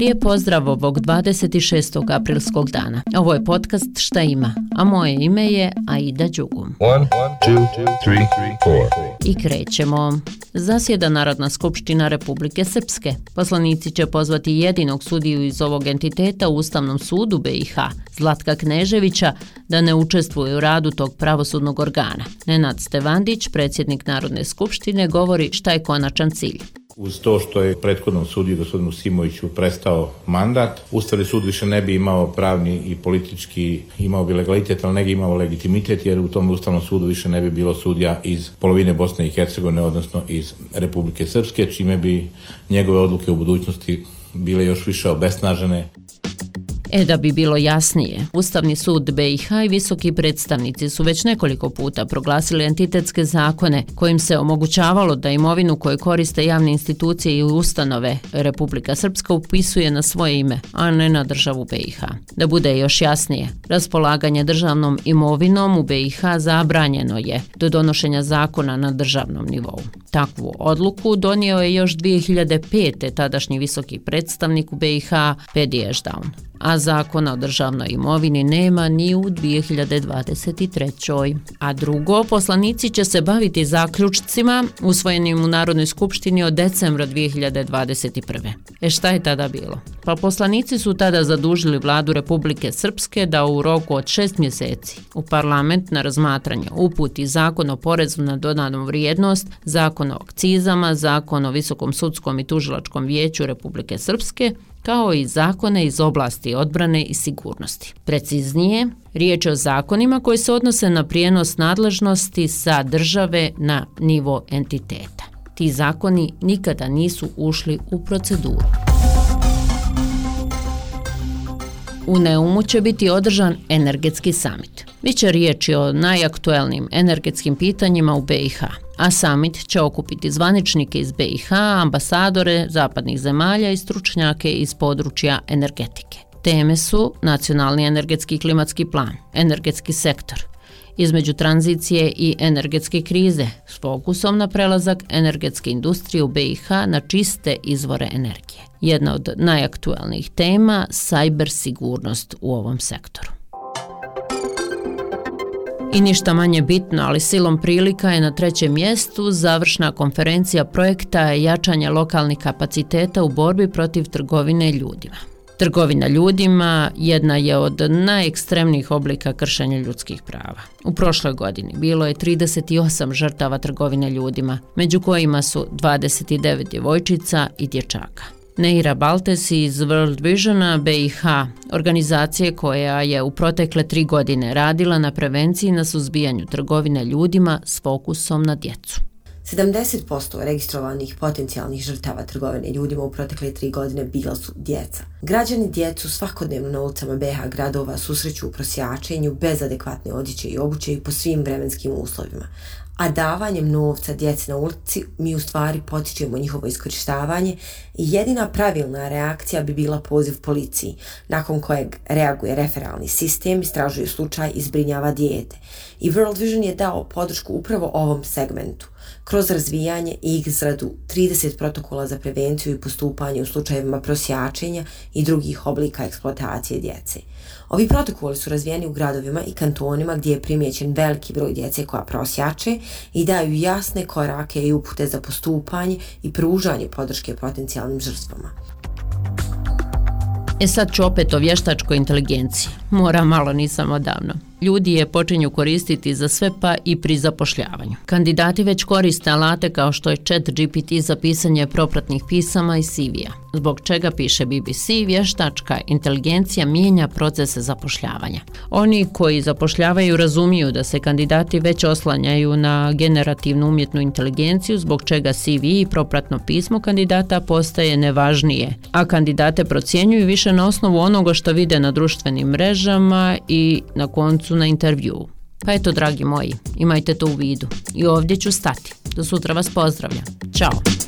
Lijep pozdrav ovog 26. aprilskog dana. Ovo je podcast Šta ima, a moje ime je Aida Đugum. One, two, three, I krećemo. Zasjeda Narodna skupština Republike Srpske. Poslanici će pozvati jedinog sudiju iz ovog entiteta u Ustavnom sudu BiH, Zlatka Kneževića, da ne učestvuje u radu tog pravosudnog organa. Nenad Stevandić, predsjednik Narodne skupštine, govori šta je konačan cilj. Uz to što je prethodnom sudiju gospodinu Simoviću prestao mandat, Ustavni sud više ne bi imao pravni i politički, imao bi legalitet, ali ne bi imao legitimitet, jer u tom Ustavnom sudu više ne bi bilo sudija iz polovine Bosne i Hercegovine, odnosno iz Republike Srpske, čime bi njegove odluke u budućnosti bile još više obesnažene. E da bi bilo jasnije, Ustavni sud BiH i visoki predstavnici su već nekoliko puta proglasili entitetske zakone kojim se omogućavalo da imovinu koju koriste javne institucije i ustanove Republika Srpska upisuje na svoje ime, a ne na državu BiH. Da bude još jasnije, raspolaganje državnom imovinom u BiH zabranjeno je do donošenja zakona na državnom nivou. Takvu odluku donio je još 2005. tadašnji visoki predstavnik u BiH, Pedi Ešdaun a zakona o državnoj imovini nema ni u 2023. A drugo, poslanici će se baviti zaključcima usvojenim u Narodnoj skupštini od decembra 2021. E šta je tada bilo? Pa poslanici su tada zadužili vladu Republike Srpske da u roku od šest mjeseci u parlament na razmatranje uputi zakon o porezu na dodanom vrijednost, zakon o akcizama, zakon o Visokom sudskom i tužilačkom vijeću Republike Srpske, kao i zakone iz oblasti odbrane i sigurnosti. Preciznije, riječ je o zakonima koji se odnose na prijenos nadležnosti sa države na nivo entiteta. Ti zakoni nikada nisu ušli u proceduru. U Neumu će biti održan energetski samit. Biće riječi o najaktuelnim energetskim pitanjima u BiH a summit će okupiti zvaničnike iz BiH, ambasadore zapadnih zemalja i stručnjake iz područja energetike. Teme su nacionalni energetski i klimatski plan, energetski sektor, između tranzicije i energetske krize s fokusom na prelazak energetske industrije u BiH na čiste izvore energije. Jedna od najaktuelnijih tema – cyber sigurnost u ovom sektoru. I ništa manje bitno, ali silom prilika je na trećem mjestu završna konferencija projekta jačanja lokalnih kapaciteta u borbi protiv trgovine ljudima. Trgovina ljudima jedna je od najekstremnijih oblika kršenja ljudskih prava. U prošloj godini bilo je 38 žrtava trgovine ljudima, među kojima su 29 djevojčica i dječaka. Neira Baltes iz World Visiona BiH, organizacije koja je u protekle tri godine radila na prevenciji na suzbijanju trgovine ljudima s fokusom na djecu. 70% registrovanih potencijalnih žrtava trgovine ljudima u protekle tri godine bila su djeca. Građani djecu svakodnevno na ulicama BH gradova susreću u prosjačenju bez adekvatne odjeće i obuće i po svim vremenskim uslovima, a davanjem novca djeci na ulici mi u stvari potičemo njihovo iskorištavanje i jedina pravilna reakcija bi bila poziv policiji, nakon kojeg reaguje referalni sistem, istražuje slučaj i zbrinjava dijete. I World Vision je dao podršku upravo ovom segmentu, kroz razvijanje i izradu 30 protokola za prevenciju i postupanje u slučajevima prosjačenja i drugih oblika eksploatacije djece. Ovi protokoli su razvijeni u gradovima i kantonima gdje je primjećen veliki broj djece koja prosjače i daju jasne korake i upute za postupanje i pružanje podrške potencijalnim žrstvama. E sad ću opet o vještačkoj inteligenciji. Mora malo nisam odavno ljudi je počinju koristiti za sve pa i pri zapošljavanju. Kandidati već koriste alate kao što je chat GPT za pisanje propratnih pisama i CV-a. Zbog čega piše BBC, vještačka inteligencija mijenja procese zapošljavanja. Oni koji zapošljavaju razumiju da se kandidati već oslanjaju na generativnu umjetnu inteligenciju, zbog čega CV i propratno pismo kandidata postaje nevažnije, a kandidate procjenjuju više na osnovu onoga što vide na društvenim mrežama i na koncu na intervju. Pa eto, dragi moji, imajte to u vidu. I ovdje ću stati. Do sutra vas pozdravljam. Ćao!